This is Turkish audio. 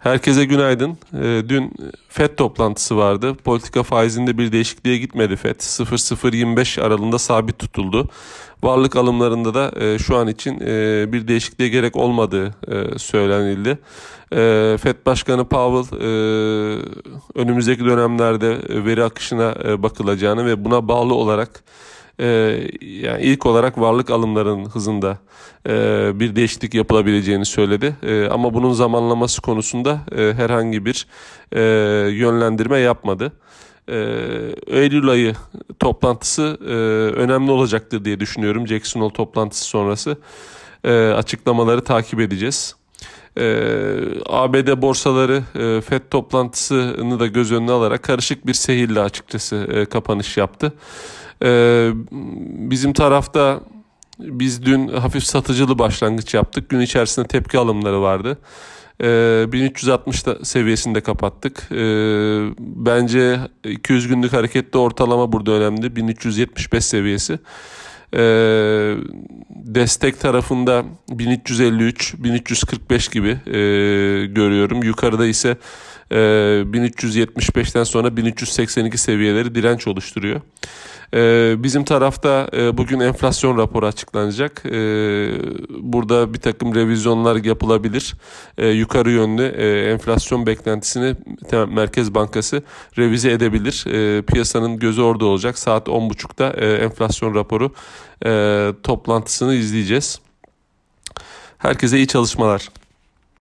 Herkese günaydın. Ee, dün FED toplantısı vardı. Politika faizinde bir değişikliğe gitmedi FED. 0.025 aralığında sabit tutuldu. Varlık alımlarında da e, şu an için e, bir değişikliğe gerek olmadığı e, söylenildi. FED Başkanı Powell önümüzdeki dönemlerde veri akışına bakılacağını ve buna bağlı olarak e, yani ilk olarak varlık alımlarının hızında e, bir değişiklik yapılabileceğini söyledi. E, ama bunun zamanlaması konusunda e, herhangi bir e, yönlendirme yapmadı. E, Eylül ayı toplantısı e, önemli olacaktır diye düşünüyorum. Jackson Hole toplantısı sonrası e, açıklamaları takip edeceğiz. Ee, ABD borsaları e, FED toplantısını da göz önüne alarak karışık bir seyirle açıkçası e, kapanış yaptı. Ee, bizim tarafta biz dün hafif satıcılı başlangıç yaptık. Gün içerisinde tepki alımları vardı. Ee, 1360 seviyesinde kapattık. Ee, bence 200 günlük hareketli ortalama burada önemli. 1375 seviyesi. Ee, destek tarafında 1353, 1345 gibi e, görüyorum. Yukarıda ise e, 1375'ten sonra 1382 seviyeleri direnç oluşturuyor. Ee, bizim tarafta e, bugün enflasyon raporu açıklanacak. Ee, burada bir takım revizyonlar yapılabilir. Ee, yukarı yönlü e, enflasyon beklentisini Merkez Bankası revize edebilir. Piyasanın gözü orada olacak. Saat 10.30'da e, enflasyon raporu toplantısını izleyeceğiz. Herkese iyi çalışmalar.